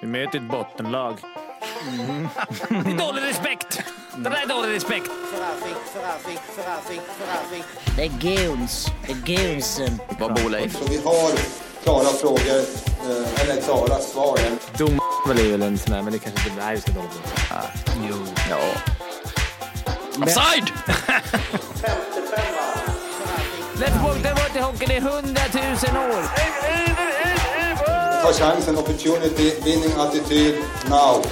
Vi möter ett bottenlag. Det är dålig respekt! Det där är dålig respekt. Det är goons. Det är goonsen. Vad bor Leif? Så vi har klara frågor, eh, eller klara svar. Dom är väl en sån där, men det kanske inte... Vi ska dåligt. Jo. Ja. Offside! Let's walk the water hockeyn i hundratusen år. Ta chansen, opportunity, winning attityd, now.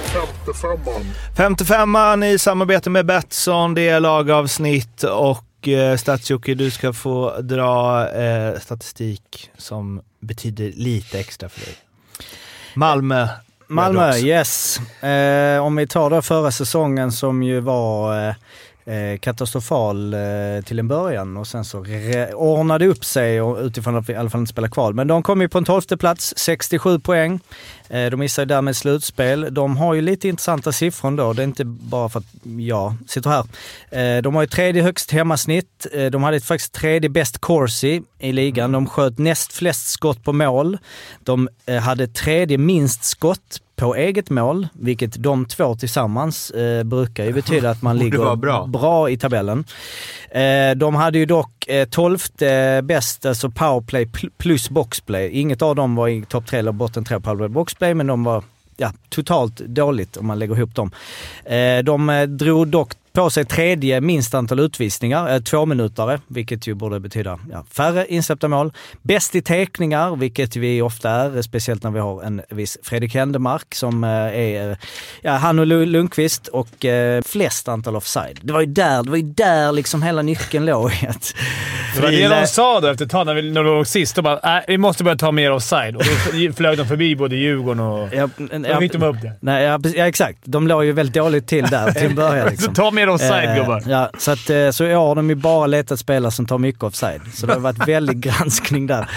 55an i samarbete med Betsson, det är lagavsnitt och eh, Stadsjocke, du ska få dra eh, statistik som betyder lite extra för dig. Malmö. Malmö, Redhawks. yes. Eh, om vi tar då förra säsongen som ju var eh, eh, katastrofal eh, till en början och sen så ordnade upp sig och utifrån att vi i alla fall inte spelar kval. Men de kom ju på en tolfte plats, 67 poäng. Eh, de ju därmed slutspel. De har ju lite intressanta siffror då. Det är inte bara för att jag sitter här. Eh, de har ju tredje högst hemmasnitt. Eh, de hade faktiskt tredje bäst corsi i ligan. De sköt näst flest skott på mål. De hade tredje minst skott på eget mål, vilket de två tillsammans eh, brukar ju betyda att man ligger vara bra. i tabellen. Eh, de hade ju dock eh, tolfte bäst, alltså powerplay pl- plus boxplay. Inget av dem var i topp tre eller botten tre powerplay boxplay, men de var ja, totalt dåligt om man lägger ihop dem. Eh, de eh, drog dock på sig tredje minst antal utvisningar, eh, två minutare, vilket ju borde betyda ja, färre insläppta mål. Bäst i teckningar, vilket vi ofta är, speciellt när vi har en viss Fredrik Händemark som eh, är, eh, ja, han och Lu- Lundqvist och eh, flest antal offside. Det var ju där, det var ju där liksom hela nyckeln låg Det var det de sa då efter ett tag när, vi, när de låg sist. De bara äh, vi måste börja ta mer offside. Och då flög de förbi både Djurgården och... Ja, Då fick de upp det. Nej, ja, ja, exakt. De låg ju väldigt dåligt till där till en början. Liksom. Ta mer med offside eh, gubbar. Ja, så, att, eh, så i år har de ju bara letat spelare som tar mycket offside. Så det har varit väldigt granskning där.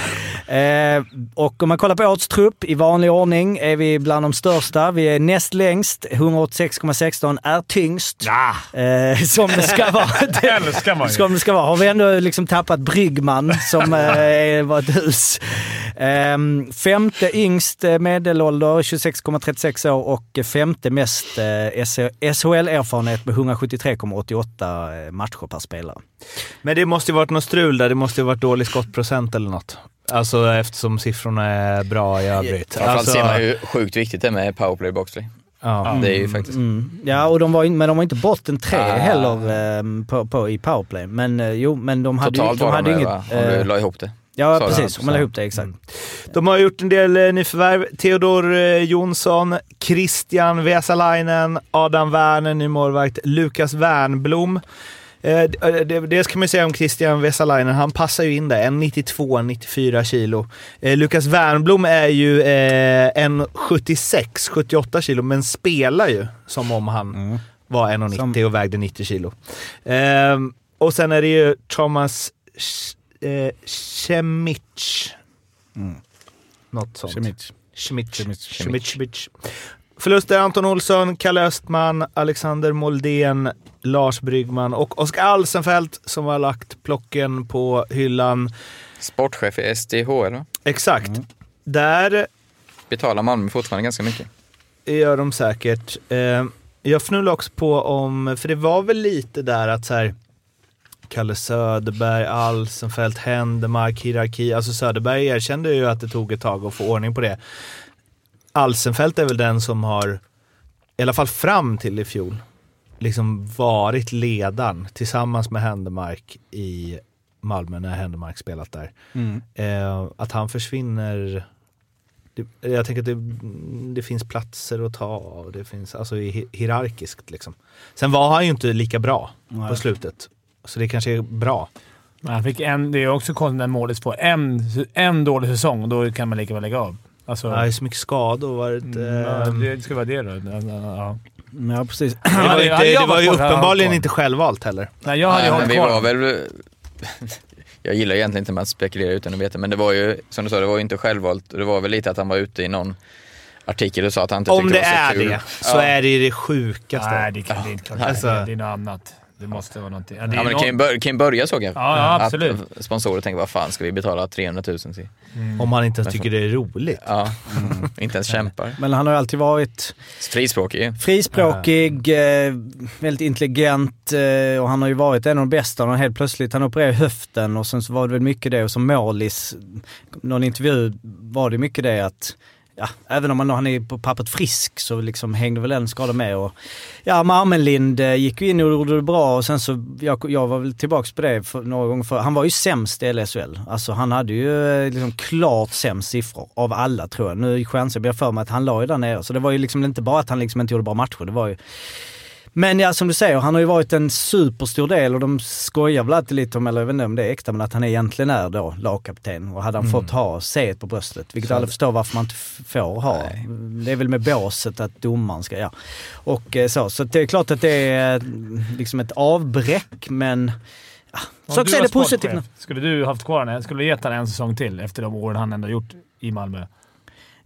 Eh, och om man kollar på årets trupp, i vanlig ordning är vi bland de största. Vi är näst längst, 186,16, är tyngst. Ja. Som det ska vara. det älskar man ju. Som det ska vara. Har vi ändå liksom tappat Bryggman som var ett hus. Ehm, femte yngst medelålder, 26,36 år och femte mest SHL-erfarenhet med 170 73,88 eh, matcher per spelare. Men det måste ju varit något strul där. Det måste ju varit dålig skottprocent eller något. Alltså eftersom siffrorna är bra i övrigt. Framförallt alltså, ser man ju sjukt viktigt det med powerplay boxplay. Ja. Det är ju mm. faktiskt... Mm. Ja, och de var, men de var inte bort en tre ah. heller eh, på, på, i powerplay. Men eh, jo, men de hade Totalt ju, de var hade de med, inget... Va? Om du eh, la ihop det. Ja, sa precis. Om man la ihop det, exakt. De har gjort en del eh, nyförvärv. Theodor eh, Jonsson, Christian Vesalainen, Adam Werner, ny målvakt, Lukas Wernblom. Eh, d- eh, det, det ska man ju säga om Christian Vesalainen, han passar ju in där. En 92-94 kilo. Eh, Lukas Wernblom är ju eh, en 76-78 kilo, men spelar ju som om han var 1,90 Som- och vägde 90 kilo. Eh, och sen är det ju Thomas Eh, Chemic. Något sånt. Schmidt. Schmidt. Schmidt. Schmidt. Schmidt. Förluster Anton Olsson, Kalle Östman, Alexander Moldén, Lars Bryggman och Oskar Alsenfelt som har lagt plocken på hyllan. Sportchef i SDHL, va? Exakt. Där Betalar Malmö fortfarande ganska mycket. gör de säkert. Eh, jag fnular också på om, för det var väl lite där att så här Kalle Söderberg, Alsenfelt, Händemark, hierarki. Alltså Söderberg erkände ju att det tog ett tag att få ordning på det. Alsenfelt är väl den som har, i alla fall fram till i fjol, liksom varit ledaren tillsammans med Händemark i Malmö när Händemark spelat där. Mm. Eh, att han försvinner det, jag tänker att det, det finns platser att ta och det finns, alltså hi- hierarkiskt liksom. Sen var han ju inte lika bra på Nej. slutet. Så det kanske är bra. Men Han fick en, det är också konstigt när målet får en, en dålig säsong och då kan man lika väl lägga av. Alltså, Det är så mycket skador. Varit, Mm, ja, ehm, det ska vara det då. Ja. Ja, precis. det var, ju inte, det var ju uppenbarligen inte självvalt heller. Nej, jag hade Nej, men hållit vi kvar. var väl... Jag gillar egentligen inte med att spekulera utan att veta, men det var ju, som du sa, det var ju inte självvalt. Det var väl lite att han var ute i någon artikel och sa att han inte Om tyckte det det var är så kul. det, så Ja. är det det sjukaste. Nej, det, kan, det är inte klart. Alltså- det är något annat. Det måste vara någonting. Ja, det Ja, men det kan ju, någon- bör, kan ju börja så kanske. Ja, ja, absolut. Att sponsorer tänker, vad fan ska vi betala 300 000 till? Om man inte ens tycker det är roligt. Ja, inte ens kämpar. Men han har ju alltid varit Frispråkig. frispråkig, eh, väldigt intelligent eh, och han har ju varit en av de bästa. Och helt plötsligt, han opererade höften och sen så var det väl mycket det och som målis, någon intervju var det mycket det att Ja, även om han, han är på pappret frisk så liksom hängde väl en skada med. Och, ja, Marmelind eh, gick ju in och gjorde det bra och sen så, jag, jag var väl tillbaks på det för, några gånger för Han var ju sämst i LSL. Alltså han hade ju eh, liksom klart sämst siffror av alla tror jag. Nu chansar jag för mig att han la ju där nere. Så det var ju liksom inte bara att han liksom inte gjorde bra matcher. Det var ju men ja, som du säger, han har ju varit en superstor del och de skojar väl alltid lite om, eller jag vet inte om det är äkta, men att han egentligen är då lagkapten. Och hade han fått ha C på bröstet, vilket alla förstår varför man inte får ha. Det är väl med båset att domaren ska, ja. Och eh, så, så det är klart att det är eh, liksom ett avbräck, men ja, så se var det positivt. Skulle du haft kvar honom? Skulle du gett honom en säsong till efter de åren han ändå gjort i Malmö?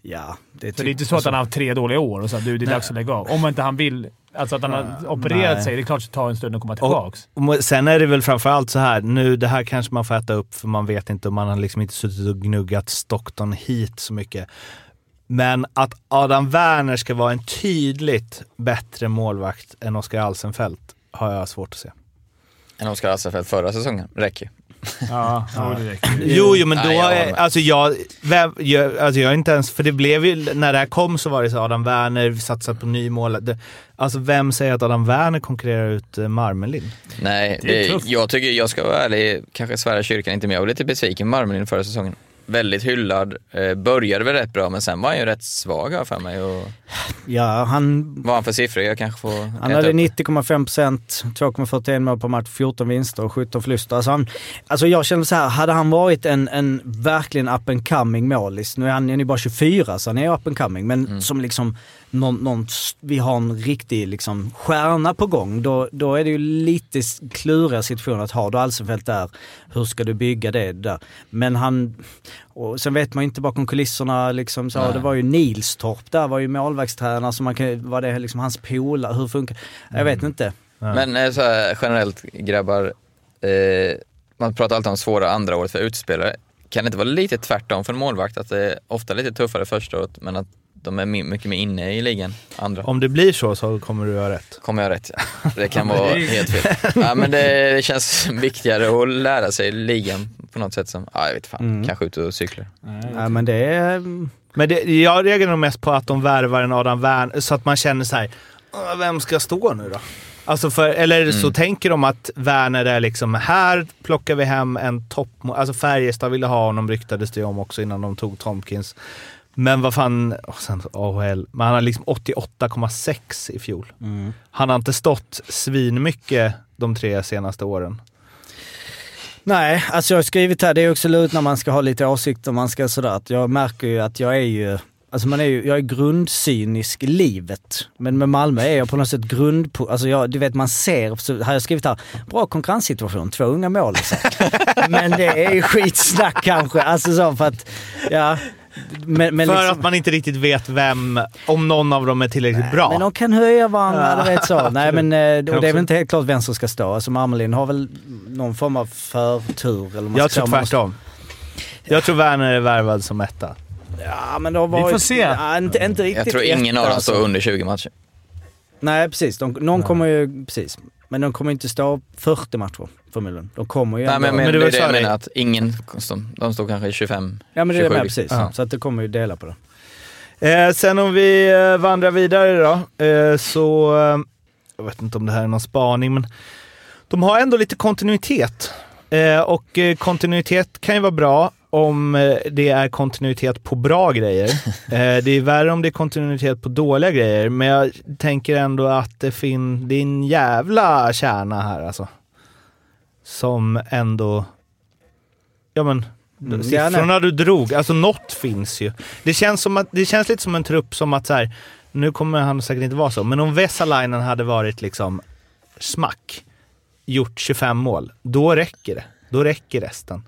Ja, det är För det är inte så att han har haft tre dåliga år och så att du, det är dags att lägga av. Om inte han vill... Alltså att han har opererat nej. sig. Det är klart att det tar en stund att komma tillbaks. Och må- sen är det väl framförallt så här, nu det här kanske man får äta upp för man vet inte om man har liksom inte suttit och gnuggat Stockton hit så mycket. Men att Adam Werner ska vara en tydligt bättre målvakt än Oskar Alsenfelt har jag svårt att se. En Oskar Alsenfelt förra säsongen. Räcker. Ja, ja. det räcker. Jo, jo men då, Nej, jag alltså jag, jag, alltså jag är inte ens, för det blev ju, när det här kom så var det så Adam Werner satsat på ny mål. Det, alltså vem säger att Adam Werner konkurrerar ut eh, Marmelind? Nej, Det är det, jag tycker, jag ska vara ärlig, kanske svära kyrkan inte, men jag var lite besviken på Marmelin förra säsongen. Väldigt hyllad, eh, började väl rätt bra, men sen var han ju rätt svag här för mig. Och, Ja, han vad han för siffror? Jag kanske får Han hade upp. 90,5%, 2,41 mål per match, 14 vinster och 17 förluster. Alltså, han, alltså jag känner så här, hade han varit en, en verkligen up and coming målis, nu är han, är bara 24 så han är up and coming, men som liksom någon, någon, vi har en riktig liksom stjärna på gång, då, då är det ju lite kluriga situation att ha. Då Alsenfelt där, hur ska du bygga det där? Men han, och sen vet man ju inte bakom kulisserna liksom så, det var ju Nilstorp där, var ju målvaktstränare, så man kan, var det liksom hans polare, hur funkar Jag vet inte. Men eh, så här, generellt grabbar, eh, man pratar alltid om svåra andra året för utspelare. Kan det inte vara lite tvärtom för en målvakt? Att det är ofta lite tuffare första året, men att de är mycket mer inne i ligan, andra. Om det blir så så kommer du göra rätt. Kommer jag rätt? Det kan vara helt fel. Ja, men det känns viktigare att lära sig ligan på något sätt som, ja jag vet fan, Mm. kanske ut och cyklar. Ja, men det är... Men det, jag reagerar nog mest på att de värvar en Adam Werner så att man känner så här, "Åh, vem ska stå nu då? Alltså för, eller så tänker de att Werner är liksom, här plockar vi hem en topp... Alltså Färjestad ville ha honom ryktades det om också innan de tog Tomkins. Men vad fan, och sen AHL, men han har liksom 88,6 i fjol. Han har inte stått svinmycket de tre senaste åren. Nej, alltså jag har skrivit här, det är också lurigt när man ska ha lite åsikter, man ska sådär, att jag märker ju att jag är ju Alltså man är ju, jag är grundcynisk i livet. Men med Malmö är jag på något sätt grund... Alltså jag, du vet man ser, så har jag skrivit här, bra konkurrenssituation, två unga mål. liksom. Men det är ju skitsnack kanske. Alltså så för att, ja. Men, men för liksom- att man inte riktigt vet vem, om någon av dem är tillräckligt bra. Men de kan höja varandra, du vet så. Nej men eh, och det är också- väl inte helt klart vem som ska stå. Alltså Marmelin har väl någon form av förtur. Eller man jag tror. Man måste- tvärtom. Jag tror Werner är värvad som etta. Ja men det har varit... får se. Ja, inte, inte riktigt Jag tror ingen etta, av dem alltså. står under 20 matcher. Nej precis, de, någon kommer ju... Precis. Men de kommer inte stå 40 matcher förmodligen. De kommer ju Nej, ändå... men, men, Men det det var det jag det- menar, att ingen, de, står kanske i 25, ja men det är 27. med precis. Ja. Så att det kommer ju dela på det. Eh, sen om vi eh, vandrar vidare då, eh, så... Eh, jag vet inte om det här är någon spaning, men de har ändå lite kontinuitet. Eh, och eh, kontinuitet kan ju vara bra om det är kontinuitet på bra grejer. Det är värre om det är kontinuitet på dåliga grejer, men jag tänker ändå att det, fin- det är en jävla kärna här alltså. Som ändå... Ja men, Mm, siffrorna du drog, alltså något finns ju. Det känns, som att, det känns lite som en trupp som att så här, nu kommer han säkert inte vara så, men om Vesalainen hade varit liksom smack, gjort 25 mål, då räcker det. Då räcker resten.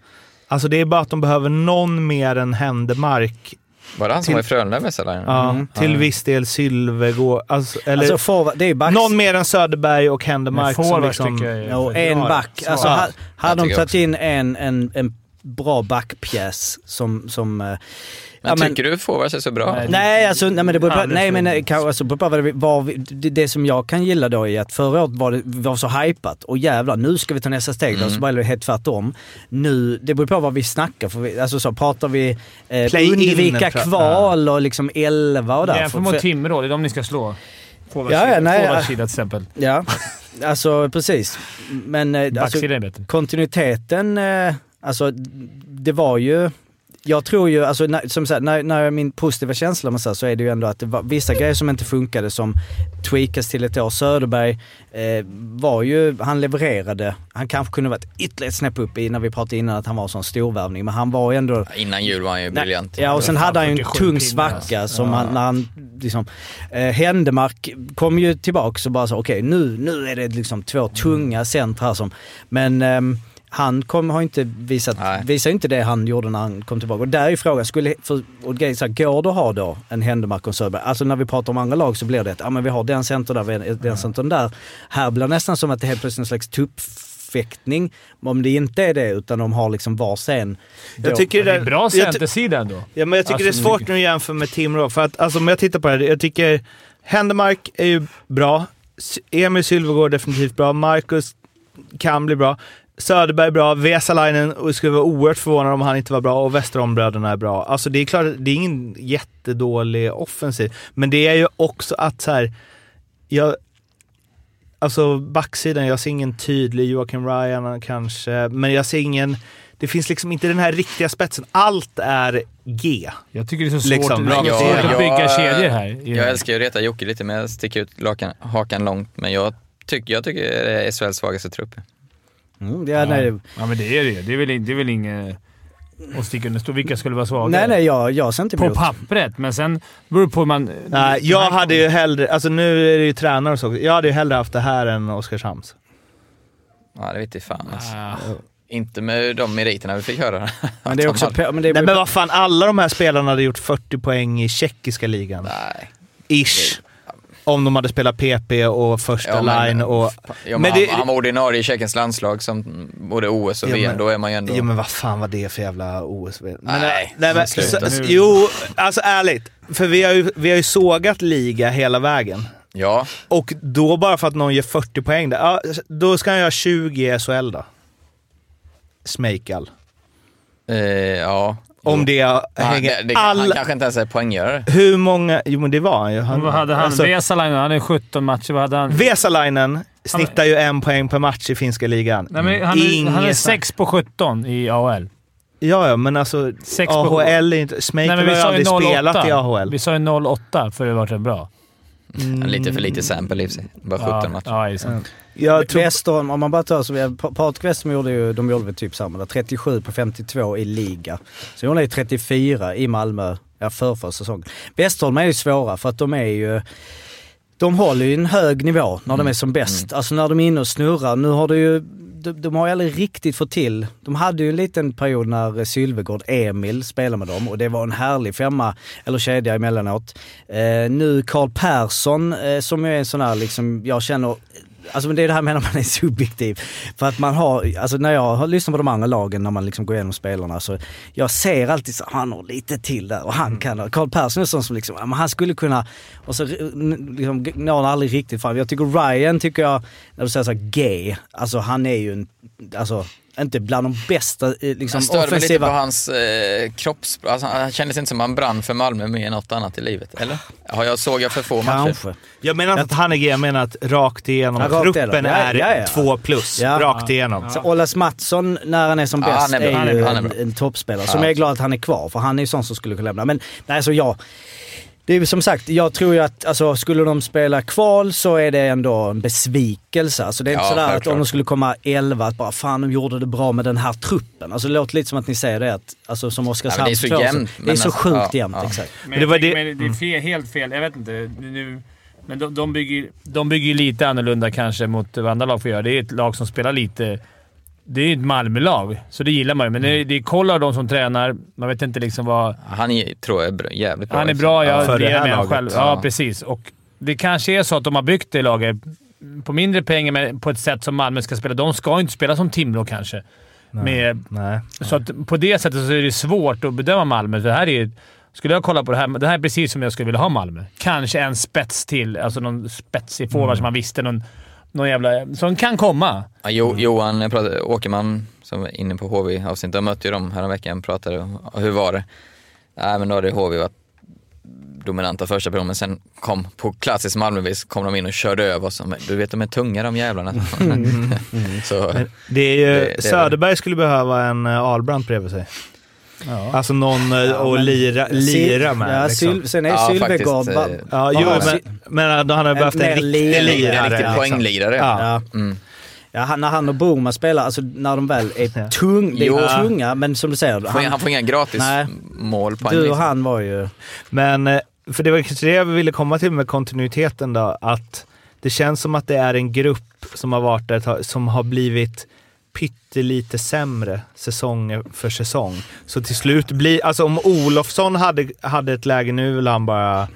Alltså det är bara att de behöver någon mer än Händemark Var det han som Till- var i Frölunda Vesalainen? Ja, till viss del Sylvegård. Alltså, eller Alltså forward, det är backs. någon mer än Söderberg och Händemark som forwards liksom... tycker jag är... En back. Alltså, hade de tagit in en, en, en bra backpjäs som... som eh, Men tycker du forwards är så bra? Nej. Nej, alltså, nej men det beror på, nej, men, eh, alltså, beror på vad det, var, vi- det, det som jag kan gilla då är att förra året var det var så hypat och jävlar nu ska vi ta nästa steg. Mm. Då, så var det helt tvärtom. Nu, det beror på vad vi snackar. För vi, alltså så pratar vi eh, undvika jag. kval och liksom 11 och där. Jämför För- mot för- Timrå, det är de ni ska slå. Ja, ja, nej, ja. Till exempel. Ja, alltså precis. Men eh, alltså, kontinuiteten, eh, alltså det var ju... Jag tror ju, alltså, när, som sagt, när, när min positiva känsla med så, här, så är det ju ändå att det var vissa grejer som inte funkade som tweakas till ett år. Söderberg eh, var ju, han levererade. Han kanske kunde varit ytterligare ett snäpp upp i när vi pratade innan att han var en sån storvärvning. Men han var ju ändå... Innan jul var han ju briljant. Ja och sen hade han ju en 47 tung svacka alltså. som Ja. han, när han liksom... Eh, Händemark kom ju tillbaka och bara så okej nu, nu är det liksom två tunga centra som... Men ehm, han kom, har inte visat, Nej. visar inte det han gjorde när han kom tillbaka. Och där är frågan, skulle, för, och grejen så här, går det att ha då en Händemark och en Söderberg? Alltså när vi pratar om andra lag så blir det att ja, men vi har den centern där, den centern där. Här blir det nästan som att det helt plötsligt är en slags tuppfäktning. Om det inte är det utan de har liksom varsin... Jag tycker Det är bra centersida ändå. Ja, men jag tycker Alltså, det är svårt nu att jämföra med Timrå. För att alltså, om jag tittar på det här, jag tycker Händemark är ju bra. Emil Sylvegård är definitivt bra. Marcus kan bli bra. Söderberg är bra. Vesalainen och skulle vara oerhört förvånad om han inte var bra. Och Westerholmbröderna är bra. Alltså det är klart, det är ingen jättedålig offensiv. Men det är ju också att så här, jag, Alltså backsidan, jag ser ingen tydlig Joakim Ryan kanske, men jag ser ingen... Det finns liksom inte den här riktiga spetsen. Allt är G. Jag tycker det är så svårt, Liksom, det är så jag- svårt att jag- bygga kedjor här. Jag älskar ju att reta Jocke lite, men jag sticker ut lakan, hakan långt. Men jag, tyck, jag tycker det är SHLs svagaste trupp. Mm, ja, nej, Ja, men det är det ju. Det är väl, det är väl inget att sticka under stol. Vilka skulle vara svagare? nej, nej jag, jag ser inte På pappret, men sen beror det på hur man... Nej, jag hade ju hellre, alltså nu är det ju tränare och så, jag hade ju hellre haft det här än Oskarshamns. Ja, det vet jag fan alltså. Ah. Inte med de meriterna vi fick höra. Men det är också... Men det är, Nej men vad fan, alla de här spelarna hade gjort 40 poäng i tjeckiska ligan. Nej. Ish. Om de hade spelat PP och första Ja, men- line och... Ja, men Men han, det- han var ordinarie i Tjeckens landslag som både OS och Ja, VM. men- Då är man ju ändå... Jo men vad fan var det för jävla OS? Men, Nej, nej, men, sluta så, nu. jo, alltså ärligt. För vi har, ju, vi har ju sågat liga hela vägen. Ja, Och då bara för att någon ger 40 poäng där, ja, då ska han göra 20 i SHL då. Smejkal. eh, ja. Om det Ja, hänger... det, det, Han all, kanske inte ens är poänggörare. hur många... Jo men det var han ju. Han, vad hade han? alltså, Vesalainen, han är 17 matcher. Vad hade han? Vesalainen snittar ju en poäng per match i finska ligan. Nej, men han, är, han är Inget 6 på 17 i AHL. Ja, ja, men alltså Sex AHL är inte... Men har vi ju aldrig 08. spelat i AHL. Vi sa ju 08 för det var rätt bra. Lite för lite sample i sig. Bara 17 ja, matcher. Ja, det. Jag tror... Westerholm, om man bara tar så Patrik Westerholm gjorde ju, de gjorde väl typ samma där, 37 på 52 i liga. Så gjorde han 34 i Malmö, ja förrförra säsongen. Westerholm är ju svåra för att de är ju, de håller ju en hög nivå när de är som bäst. Alltså när de är inne och snurrar. Nu har det ju, de, de har ju aldrig riktigt fått till, de hade ju en liten period när Sylvegård, Emil spelade med dem och det var en härlig femma, eller kedja emellanåt. Eh, nu Karl Persson eh, som är en sån här liksom, jag känner Alltså det är det här med när man är subjektiv. För att man har, alltså när jag har lyssnat på de andra lagen när man liksom går igenom spelarna så jag ser alltid så han har lite till där och han kan. Karl Persson är sån som liksom, men han skulle kunna, och så liksom, når han aldrig riktigt fram. Jag tycker Ryan tycker jag, när du säger så här G, alltså han är ju en, alltså inte bland de bästa eh, liksom Jag störde mig lite offensiva. på hans eh, kropps... Alltså, han kändes inte som han brann för Malmö mer än något annat i livet, eller? Har jag såg jag för få matcher? Kanske. Jag menar inte att han är G, jag menar att rakt igenom. Ja, rakt Truppen igenom. Ja, är ja, ja. två plus. Ja. Rakt igenom. Så Olas Mattsson när han är som Ja, bäst han är är, Han är ju är en, en toppspelare. Som Ja. jag är glad att han är kvar för han är ju sån som skulle kunna lämna. Men nej, så jag... Det är som sagt, jag tror ju att alltså, skulle de spela kval så är det ändå en besvikelse. Alltså, det är inte Ja, sådär att om de skulle komma 11 att bara fan de gjorde det bra med den här truppen. Alltså det låter lite som att ni säger det, att, alltså, som Oskarshamn. Ja, det är så jämnt, Det är så alltså, sjukt ja, jämnt, ja. exakt. Men, det var var det- men det är fel, helt fel. Jag vet inte. Nu, men de, de, bygger, de bygger lite annorlunda kanske mot vad andra lag får göra. Det är ett lag som spelar lite det är ju ett Malmölag, så det gillar man ju. Men Mm. det, det är Kolla de som tränar. Man vet inte liksom vad... Han är, tror jag är jävligt bra. Han är bra, jag för det med honom laget. själv. Ja, Ja. precis. Och det kanske är så att de har byggt det laget på mindre pengar, men på ett sätt som Malmö ska spela. De ska inte spela som Timrå kanske. Med, Nej. så att på det sättet så är det svårt att bedöma Malmö. Det här är, skulle jag kolla på det här, det här är precis som jag skulle vilja ha Malmö. Kanske en spets till. Alltså någon spetsig forward som man visste. Någon, någon jävla... Som kan komma. Ja, jo, Johan jag pratade, Åkerman, som var inne på HV-avsnittet, jag mötte ju dem häromveckan pratade om hur var det? Nej men då hade HV varit dominanta första perioden, men sen kom på klassiskt Malmövis kom de in och körde över oss. Du vet, de är tunga de jävlarna. så, Men det är ju, Det- det är Söderberg skulle behöva en uh, Ahlbrandt bredvid sig. Alltså någon att men- lira, lira med. Ja, liksom. Syl, sen är Ja, Sylvegård... eh, Ja, jo, Ja, men, men då han hade behövt en riktig lirare. en riktig liksom. poänglirare. Ja. Ja. Mm. Ja, han, när han och Boman spelar, alltså när de väl är tung, det Jo. är tunga, men som du säger. Får, han får inga gratis Nej. mål på du och han var ju... Men, eh, för det var kanske det jag ville komma till med kontinuiteten då, att det känns som att det är en grupp som har varit där som har blivit pyttelite sämre säsong för säsong. Så till slut blir, alltså om Olofsson hade, hade ett läge nu vill han bara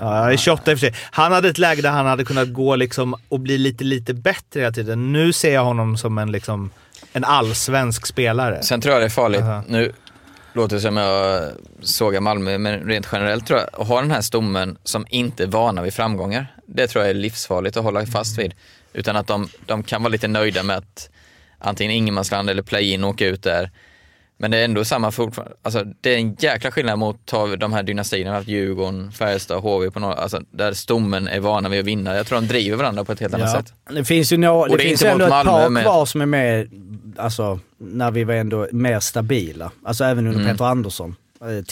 Ja, han är 28 i och för sig. Han hade ett läge där han hade kunnat gå liksom och bli lite, lite bättre hela tiden. Nu ser jag honom som en, liksom, en allsvensk spelare. Sen tror jag det är farligt, Aha. nu låter det som jag sågar Malmö, men rent generellt tror jag, att ha den här stommen som inte är vana vid framgångar, det tror jag är livsfarligt att hålla fast vid. Utan att de, de kan vara lite nöjda med att antingen ingenmansland eller play-in åka ut där. Men det är ändå samma fortfarande, alltså det är en jäkla skillnad mot ta de här dynastierna, haft Djurgården, Färjestad, HV på några, alltså där stommen är vana vid att vinna. Jag tror de driver varandra på ett helt annat Ja. sätt. Det finns ju nå, Och det det finns ändå mot ett Malmö, par men- kvar som är med, alltså när vi var ändå mer stabila. Alltså även under Mm. Peter Andersson eh.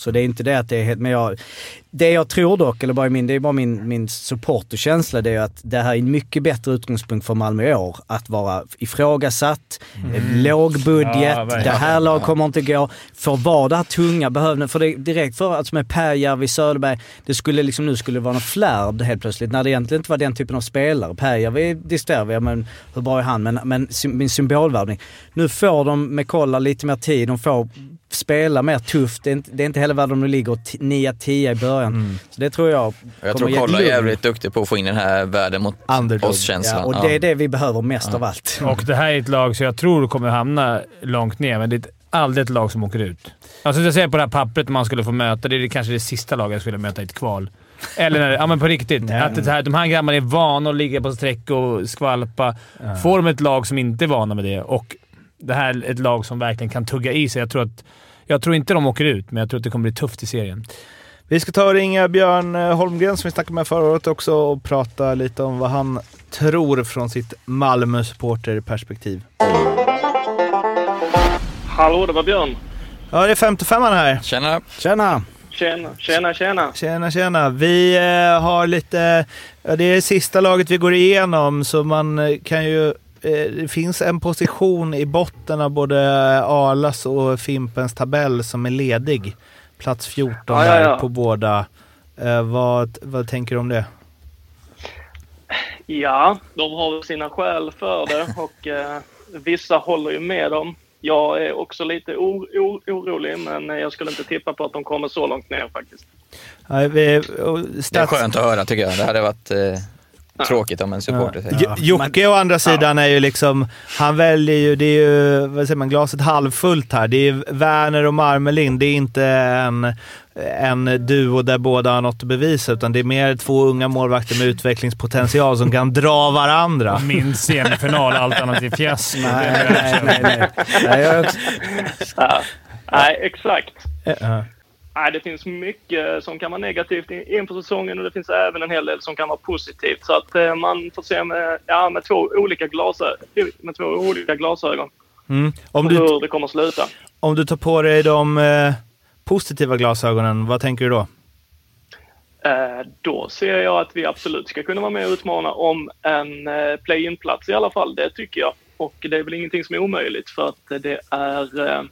Så det är inte det att det är helt, men jag, det jag tror dock, eller bara min, det är bara min, min supporterkänsla, det är att det här är en mycket bättre utgångspunkt för Malmö i år. Att vara ifrågasatt, eh, låg budget, Ja, det här laget kommer inte gå. För vara det här tunga behövde, för det direkt för alltså med Pääjärvi, Söderberg, det skulle liksom nu skulle vara någon flärd helt plötsligt när det egentligen inte var den typen av spelare. Pääjärvi diskuterar vi, men hur bra är han? Men, men min symbolvärvning. Nu får de med Kolla lite mer tid, de får spela mer tufft. Det är inte, det är inte hela världen om de ligger 9-10 i början. Så det tror jag jag tror Kolla är jävligt duktig på att få in den här världen mot oss-känslan. Ja, och det är det vi behöver mest av allt. Och det här är ett lag som jag tror kommer hamna långt ner, men det är ett- aldrig ett lag som åker ut. Alltså jag säger på det här pappret man skulle få möta, det är kanske det sista laget jag skulle möta i ett kval. Eller när, ja men på riktigt. Att det här, de här grabbarna är vana att ligga på streck och skvalpa. Får de ett lag som inte är vana med det och det här är ett lag som verkligen kan tugga i sig. Jag tror, att, jag tror inte de åker ut, men jag tror att det kommer bli tufft i serien. Vi ska ta och ringa Björn eh, Holmgren som vi snackade med förra året också och prata lite om vad han tror från sitt Malmö-supporterperspektiv. Hallå, det var Björn. Ja, det är 55 här. Tjena! Tjena! Tjena, tjena, tjena. Tjena, tjena. Vi eh, har lite... Ja, det är sista laget vi går igenom, så man eh, kan ju... Eh, det finns en position i botten av både Arlas och Fimpens tabell som är ledig. Plats 14 Ja, ja, där ja. på båda. Eh, vad, vad tänker du om det? Ja, de har sina skäl för det och eh, vissa håller ju med dem. Jag är också lite o- o- orolig, men jag skulle inte tippa på att de kommer så långt ner faktiskt. Ja, vi, och Det är stats, skönt att höra tycker jag. Det hade varit eh, tråkigt om en supporter säger. Jo- Jocke å andra sidan är ju liksom, han väljer ju, det är ju, vad säger man, glaset halvfullt här. Det är Werner och Marmelin. Det är inte en, en duo där båda har något att bevisa, utan det är mer två unga målvakter med utvecklingspotential som kan dra varandra. Min semifinal, alternativ fiasko. Nej, nej, nej. nej. nej också- Ja. Nej, exakt. Ja. Nej, det finns mycket som kan vara negativt in- inför säsongen och det finns även en hel del som kan vara positivt. Så att eh, man får se med, ja, med, två, olika glasö- med två olika glasögon Mm. Om, du, hur det kommer att sluta. om du tar på dig de eh, positiva glasögonen, vad tänker du då? Eh, då ser jag att vi absolut ska kunna vara med och utmana om en eh, play-in-plats i alla fall. Det tycker jag. Och det är väl ingenting som är omöjligt för att det är eh,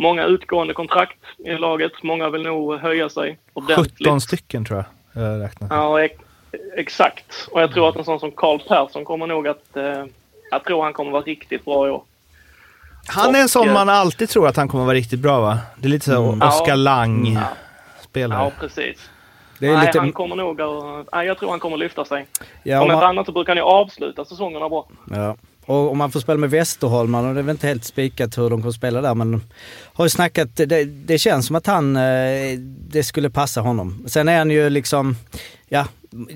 många utgående kontrakt i laget. Många vill nog höja sig ordentligt. 17 stycken tror jag jag räknat. Ja, ex- exakt. Och jag tror att en sån som Karl Persson kommer nog att... Eh, jag tror han kommer vara riktigt bra i år. Han är en sån eh, man alltid tror att han kommer vara riktigt bra va? Det är lite så Mm. Oskar Ja. Lang-spelare. Ja, precis. Det är Nej, lite, han kommer nog att... Nej, jag tror han kommer lyfta sig. ja, om inte man, annat så brukar han ju avsluta säsongerna bra. ja. Och om man får spela med Västerholmarna, och det är väl inte helt spikat hur de kommer spela där, men har ju snackat, det, det känns som att han, eh, det skulle passa honom. Sen är han ju liksom, ja,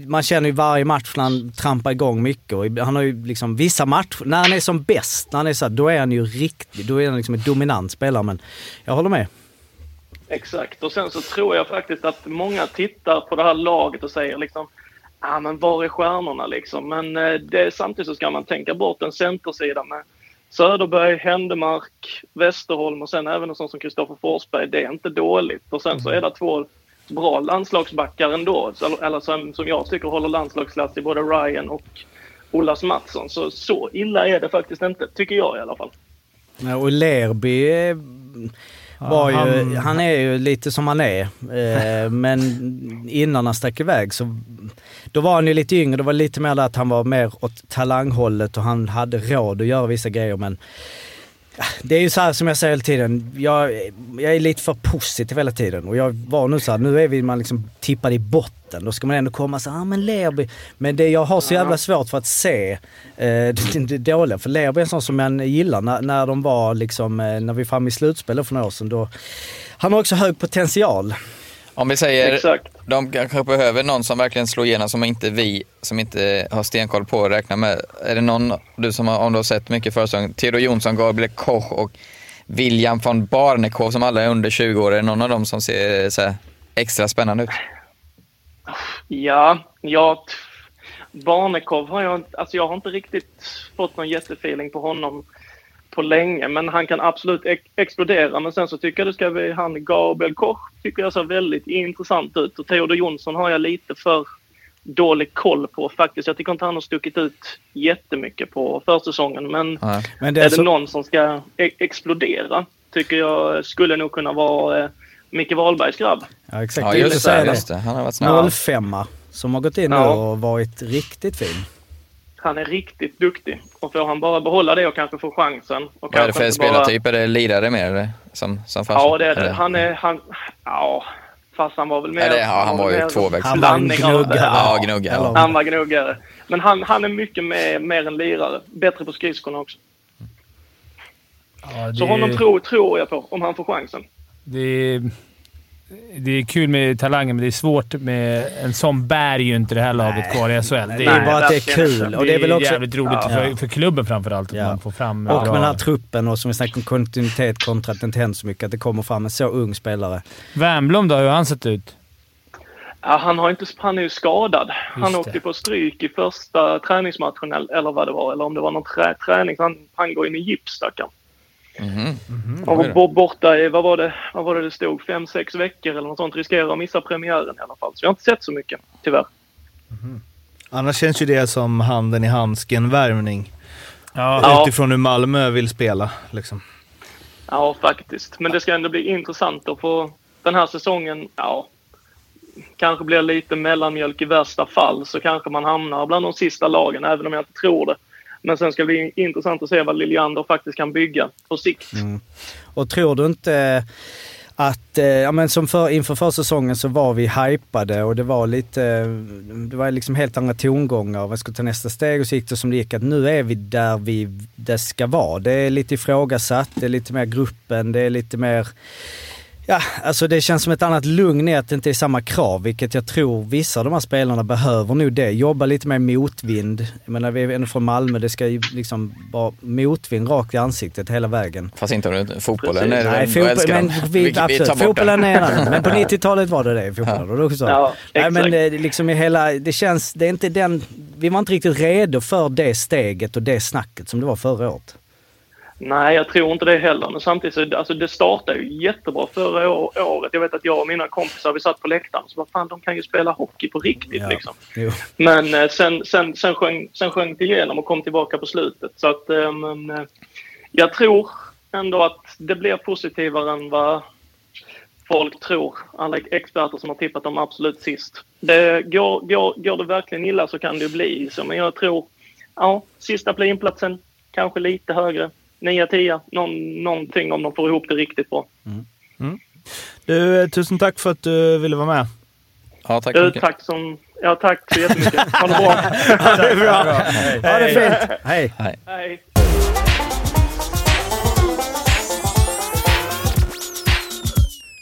man känner ju varje match när han trampar igång mycket och han har ju liksom vissa matcher, när han är som bäst, när han är så här, då är han ju riktig, då är han liksom en dominant spelare men jag håller med. Exakt. Och sen så tror jag faktiskt att många tittar på det här laget och säger liksom ah, men var är stjärnorna liksom? Men eh, det, samtidigt så ska man tänka bort en centersida med Söderberg, Händemark, Westerholm och sen även en sån som Kristoffer Forsberg. Det är inte dåligt. Och sen så är det två bra landslagsbackar ändå. Eller som, som jag tycker håller landslagsklass i både Ryan och Olas Mattsson. Så så illa är det faktiskt inte, tycker jag i alla fall. Ja, och Lerby var ju, han- han, är ju lite som han är. Eh, men innan han stack iväg så då var han ju lite yngre. Det var lite mer att han var mer åt talanghållet och han hade råd att göra vissa grejer. Men det är ju så här som jag säger hela tiden. Jag, jag är lite för positiv hela tiden. Och jag var nu så här, nu är vi man liksom tippad i botten. Då ska man ändå komma så här, ah, men Lerby. Men det jag har så jävla svårt för att se eh, det, det dåliga. För Lerby är en sån som jag gillar när, när de var liksom, eh, när vi var framme i slutspelet för några år sedan. Då, han har också hög potential. Om vi säger, Exakt. de kanske behöver någon som verkligen slår igenom som inte vi, som inte har stenkoll på, räknar med. Är det någon, du som har, om du har sett mycket försäsong, Theodor Jonsson, Gabriel Koch och William von Barnekow som alla är under 20 år, är det någon av dem som ser här, extra spännande ut? Ja, jag... Barnekow har jag. Alltså jag har inte riktigt fått någon jättefeeling på honom på länge, men han kan absolut ex explodera. Men sen så tycker jag det ska bli han Gabriel Koch, tycker jag ser väldigt intressant ut. Och Theodor Jonsson har jag lite för dålig koll på faktiskt. Jag tycker inte han har stuckit ut jättemycket på försäsongen, men Ja. Men det är är det så, någon som ska e explodera tycker jag skulle nog kunna vara eh, Micke Wahlbergs grabb. ja, exakt, Ja, just säga det, just det. Han har varit snabb. 05 som har gått in nu Ja. och varit riktigt fin. Han är riktigt duktig. Och får han bara behålla det och kanske få chansen. Och Vad är det för inte bara- spelartyp? Är det lirare mer eller? Som, som farsa? Ja, det är det. Han är... Han, ja, fast han var väl mer... Eller, ja, han var ju tvåvägs. Han var gnuggare. Ja, gnugga. Eller- Ja. Han var gnuggare. Men han, han är mycket mer, mer en lirare. Bättre på skridskorna också. Ja, det, Så honom tror, tror jag på, om han får chansen. det, det är kul med talanger, men det är svårt med... En sån bär ju inte det här laget kvar i SHL. Det Det är bara att det är kul. Och det är väl också... jävligt roligt Ja. för, för klubben framförallt, att Ja. man får fram... Och bra- med den här truppen och som vi snackade om kontinuitet kontra att det inte händer så mycket. Att det kommer fram en så ung spelare. Wernbloom då? Hur har han sett ut? Ja, han, har inte, han är ju skadad. han Just åkte det. på stryk i första träningsmatchen eller eller vad det var. Eller om det var någon trä, träning. Han, han går in i gips stackarn. Mhm. Han Oj var borta i, vad var det, vad var det det stod, fem, sex veckor eller något sånt. Riskerar att missa premiären i alla fall. Så jag har inte sett så mycket, tyvärr. Annars känns ju det som handen i handsken-värvning. Ja. Ja. Utifrån hur Malmö vill spela. Liksom. Ja, faktiskt. Men det ska ändå bli intressant att få den här säsongen, ja, kanske blir lite mellanmjölk i värsta fall så kanske man hamnar bland de sista lagen, även om jag inte tror det. Men sen ska det bli intressant att se vad Liljander faktiskt kan bygga på sikt. Mm. Och tror du inte att, eh, ja men som för, inför försäsongen så var vi hypade och det var lite, det var liksom helt andra tongångar. Vi skulle ta nästa steg och så gick det som det gick. Att nu är vi där vi, det ska vara. Det är lite ifrågasatt, det är lite mer gruppen, det är lite mer Ja, alltså det känns som ett annat lugn i att det inte är samma krav, vilket jag tror vissa av de här spelarna behöver nog det. Jobba lite mer motvind. Jag menar, vi är ändå från Malmö, det ska ju liksom vara motvind rakt i ansiktet hela vägen. Fast inte om det fotbollen. Är Nej, fotboll, men vi, tar absolut, bort fotbollen den. är en annan. Men på 90-talet var det det i fotbollen. Då också. Ja, Nej, men det, liksom i hela, det känns, det är inte den, vi var inte riktigt redo för det steget och det snacket som det var förra året. Nej, jag tror inte det heller. Men samtidigt så alltså det startade ju jättebra förra året. Jag vet att jag och mina kompisar, vi satt på läktaren så vad fan, de kan ju spela hockey på riktigt Ja. liksom. Jo. Men eh, sen, sen, sen, sjöng, sen sjöng det igenom och kom tillbaka på slutet. Så att, eh, men, eh, jag tror ändå att det blir positivare än vad folk tror. Alla experter som har tippat dem absolut sist. Det, går, går, går det verkligen illa så kan det bli så. Men jag tror, ja, sista playinplatsen kanske lite högre. 9-10. Någon, någonting om de får ihop det riktigt bra. Du, eh, tusen tack för att du ville vara med. Ja, tack så Du, mycket. tack, som, ja, tack så jättemycket. Ha det bra. det är bra. Ha det fint. Hej. Hej.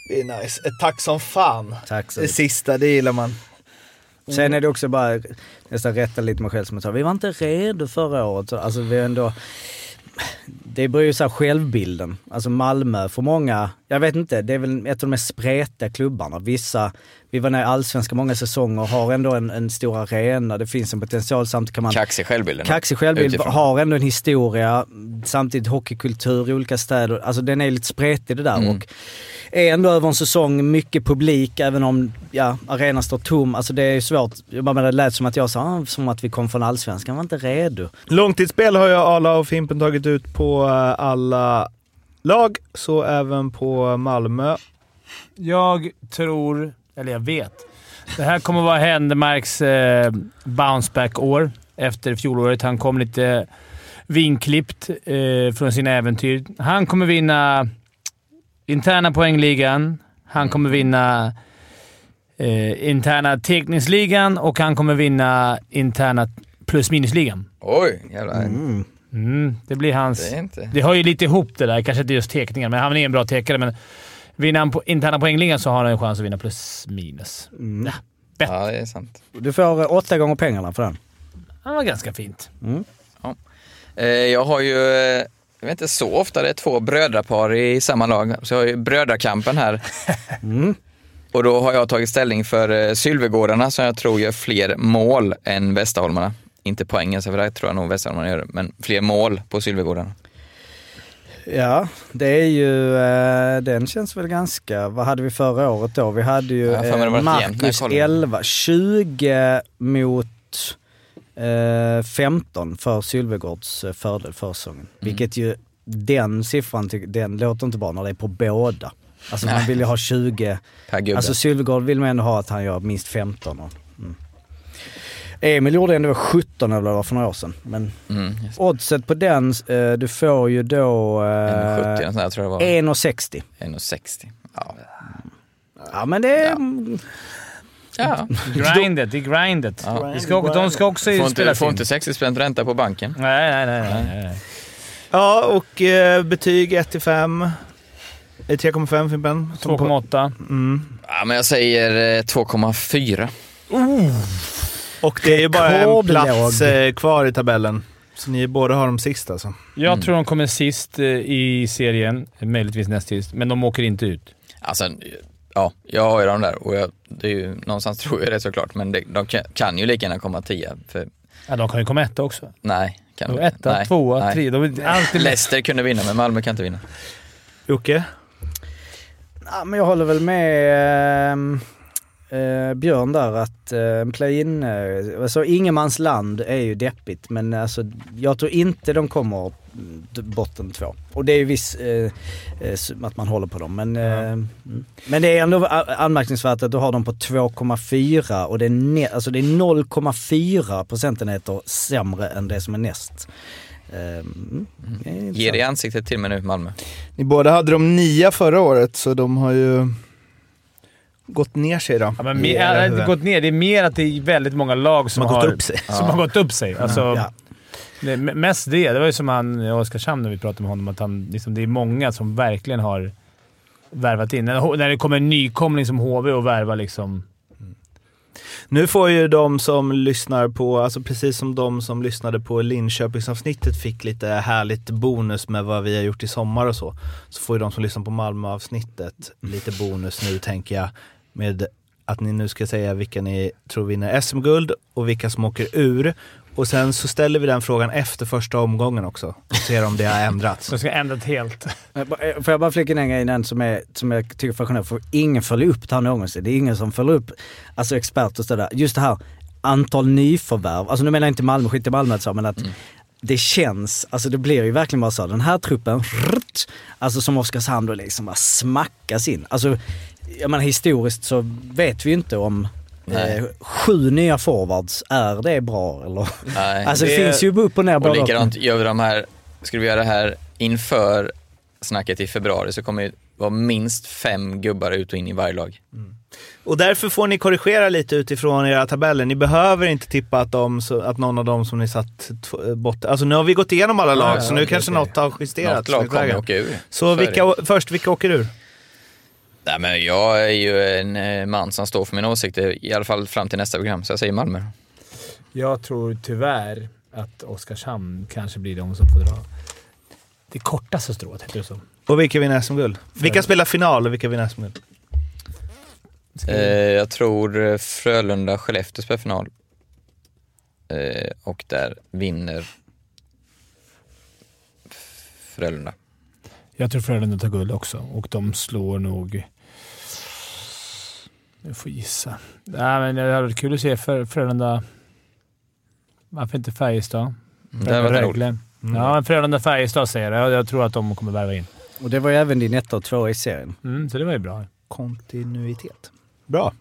Det är nice. Ett tack som fan. Tack så Det sista, det gillar man. Sen är det också bara, nästan rätta lite mig själv som jag sa, vi var inte redo förra året. Så, Alltså vi är ändå, det beror ju så självbilden. Alltså Malmö för många, jag vet inte, det är väl ett av de mest spretiga klubbarna. Vissa, vi var nere i Allsvenskan många säsonger, har ändå en, en stor arena, det finns en potential, samtidigt kan man Kaxig självbilden. Kaxig självbild, Utifrån. har ändå en historia, samtidigt hockeykultur i olika städer. Alltså den är lite spretig det där. Mm. Och är ändå över en säsong mycket publik, även om ja, arenan står tom. Alltså det är svårt. Jag bara det lät som att jag sa, ah, som att vi kom från allsvenskan, var inte redo. Långtidsspel har ju Arla och Fimpen tagit ut på eh, alla lag, så även på Malmö. Jag tror, eller jag vet, det här kommer vara Händemarks eh, bounceback-år efter fjolåret. Han kom lite vinklippt eh, från sina äventyr. Han kommer vinna interna poängligan. Han kommer vinna eh, interna teckningsligan och han kommer vinna interna plus minusligan. Oj, jävlar. Mm. Mm, det blir hans... Det är inte... Det hör ju lite ihop det där. Kanske inte just teckningar, men han är en bra tekare. Men vinner han på interna poängligan så har han en chans att vinna plus minus. Mm. Ja, det är sant. Du får eh, åtta gånger pengarna för den. Han var ganska fint. Eh, Jag har ju, jag vet inte så ofta det är två brödrapar i samma lag, så jag har ju brödrakampen här. Mm. Och då har jag tagit ställning för eh, Sylvegårdarna som jag tror gör fler mål än Västerholmarna. Inte poängen, för det tror jag nog Västerholmarna gör, men fler mål på Sylvegårdarna. Ja, det är ju, eh, den känns väl ganska, vad hade vi förra året då? Vi hade ju det eh, Marcus kollade. 11, 20 mot 15 för Sylvegårds eh, fördel försäsongen. Mm. Vilket ju, den siffran, den låter inte bra när det är på båda. Alltså man Nej. vill ju ha 20, Per gubbe. alltså Sylvegård vill man ändå ha att han gör minst 15. Och, mm. Emil gjorde ändå 17 eller vad för några år sedan. Men mm, oddset på den, eh, du får ju då... Eh, 1,70 eller sånt där tror jag det var. 1,60. 1,60. Ja. Ja men det är... ja. Grindet, det är grindet. Ja. Vi ska, de ska också Får spela inte, får inte 60 spänn ränta på banken. Nej, nej, nej. nej, nej. Ja, och eh, betyg 1 till 5. Eh, 3,5 Fimpen. Som på- 2,8. Mm. Ja, men jag säger eh, 2,4. Och det är ju bara en plats eh, kvar i tabellen. Så ni båda har de sist alltså. Jag Mm. tror de kommer sist i serien, möjligtvis näst sist, men de åker inte ut. Alltså, ja, jag har ju dem där och jag, det är ju, någonstans tror jag det såklart, men det, de kan, kan ju lika gärna komma tia. För, Ja, de kan ju komma etta också. nej, kan de etta, nej, tvåa, nej. trea. De är alltid. Leicester kunde vinna, men Malmö kan inte vinna. Jocke? Ja, men jag håller väl med ehm, eh, Björn där att eh, en play-in, eh, alltså ingenmansland är ju deppigt men alltså jag tror inte de kommer botten två. Och det är ju viss eh, eh, att man håller på dem men, eh, mm. men det är ändå anmärkningsvärt att du har dem på 2,4 och det är, alltså det är 0,4 procentenheter sämre än det som är näst. Ehm, mm, det är Ge det i ansiktet till mig nu Malmö. Ni båda hade de nia förra året, så de har ju gått ner sig då. Ja, men mer, inte gått ner. Det är mer att det är väldigt många lag som, Som har har, gått upp sig. Som har gått upp sig. Alltså, Ja. det mest det. Det var ju som han i Oskarshamn när vi pratade med honom, att han, liksom, det är många som verkligen har värvat in. När, när det kommer en nykomling som HV och värvar liksom... Nu får ju de som lyssnar på, alltså precis som de som lyssnade på Linköpingsavsnittet fick lite härligt bonus med vad vi har gjort i sommar och så. Så får ju de som lyssnar på Malmö-avsnittet lite bonus nu tänker jag. Med att ni nu ska säga vilka ni tror vinner SM-guld och vilka som åker ur. Och sen så ställer vi den frågan efter första omgången också. Och ser om det har ändrats. De ska ändrat helt. Eh, Får jag bara flika in en grej innan som, är, som jag tycker är fascinerande? För ingen följer upp det här någonsin. Det är ingen som följer upp, alltså experter och sådär. Just det här antal nyförvärv. Alltså nu menar jag inte Malmö, skit i Malmö så, men att det känns, alltså det blir ju verkligen bara så. Den här truppen, alltså som Oskarshamn då liksom bara smackas in. Alltså, jag menar historiskt så vet vi ju inte om Nej. eh, sju nya forwards, är det bra eller? Nej. Alltså det, Det- finns ju upp och ner och likadant gör vi de här skulle vi göra det här inför snacket i februari så kommer det vara minst fem gubbar ut och in i varje lag. Och därför får ni korrigera lite utifrån era tabeller. Ni behöver inte tippa att, de, att någon av dem som ni satt bort... Alltså nu har vi gått igenom alla lag, ja, så nu kanske något har justerats. Något lag kommer åka ur. Så vilka, först, vilka åker ur? Nej, men jag är ju en eh, man som står för mina åsikter, i alla fall fram till nästa program, så jag säger Malmö. Jag tror tyvärr att Oskarshamn kanske blir de som får dra det kortaste strået, heter det så? Och vilka vinner SM-guld? Vilka spelar final och vilka vinner SM-guld? Eh, jag tror Frölunda-Skellefteå spelar final. Eh, och där vinner Frölunda. Jag tror Frölunda tar guld också och de slår nog... Jag får gissa. Nej, men det hade varit kul att se för Frölunda... Varför inte Färjestad? Det var roligt. Rögle. Ja, men Frölunda-Färjestad säger jag. Jag tror att de kommer värva in. Och det var ju även din etta och tvåa i serien. Mm, så det var ju bra. Kontinuitet. Bra.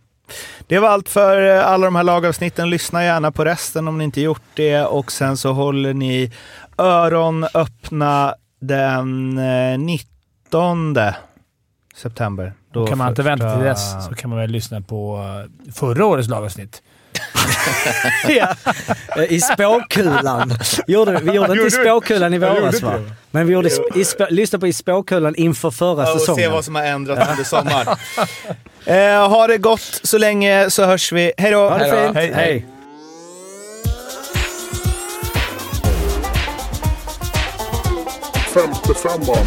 Det var allt för eh, alla de här lagavsnitten. Lyssna gärna på resten om ni inte gjort det. Och sen så håller ni öron öppna den eh, 19 september. Då kan man inte vänta till dess så kan man väl lyssna på eh, förra årets lagavsnitt. Ja, I spåkulan. Gjorde, vi gjorde inte i spåkulan i våras va? Men vi gjorde i, spå, lyssna på i spåkulan inför förra Ja, och se säsongen. vad som har ändrats under sommaren. eh, ha det gott så länge så hörs vi. Hej då! Ha det fint. Hej. Hej. Femte femman.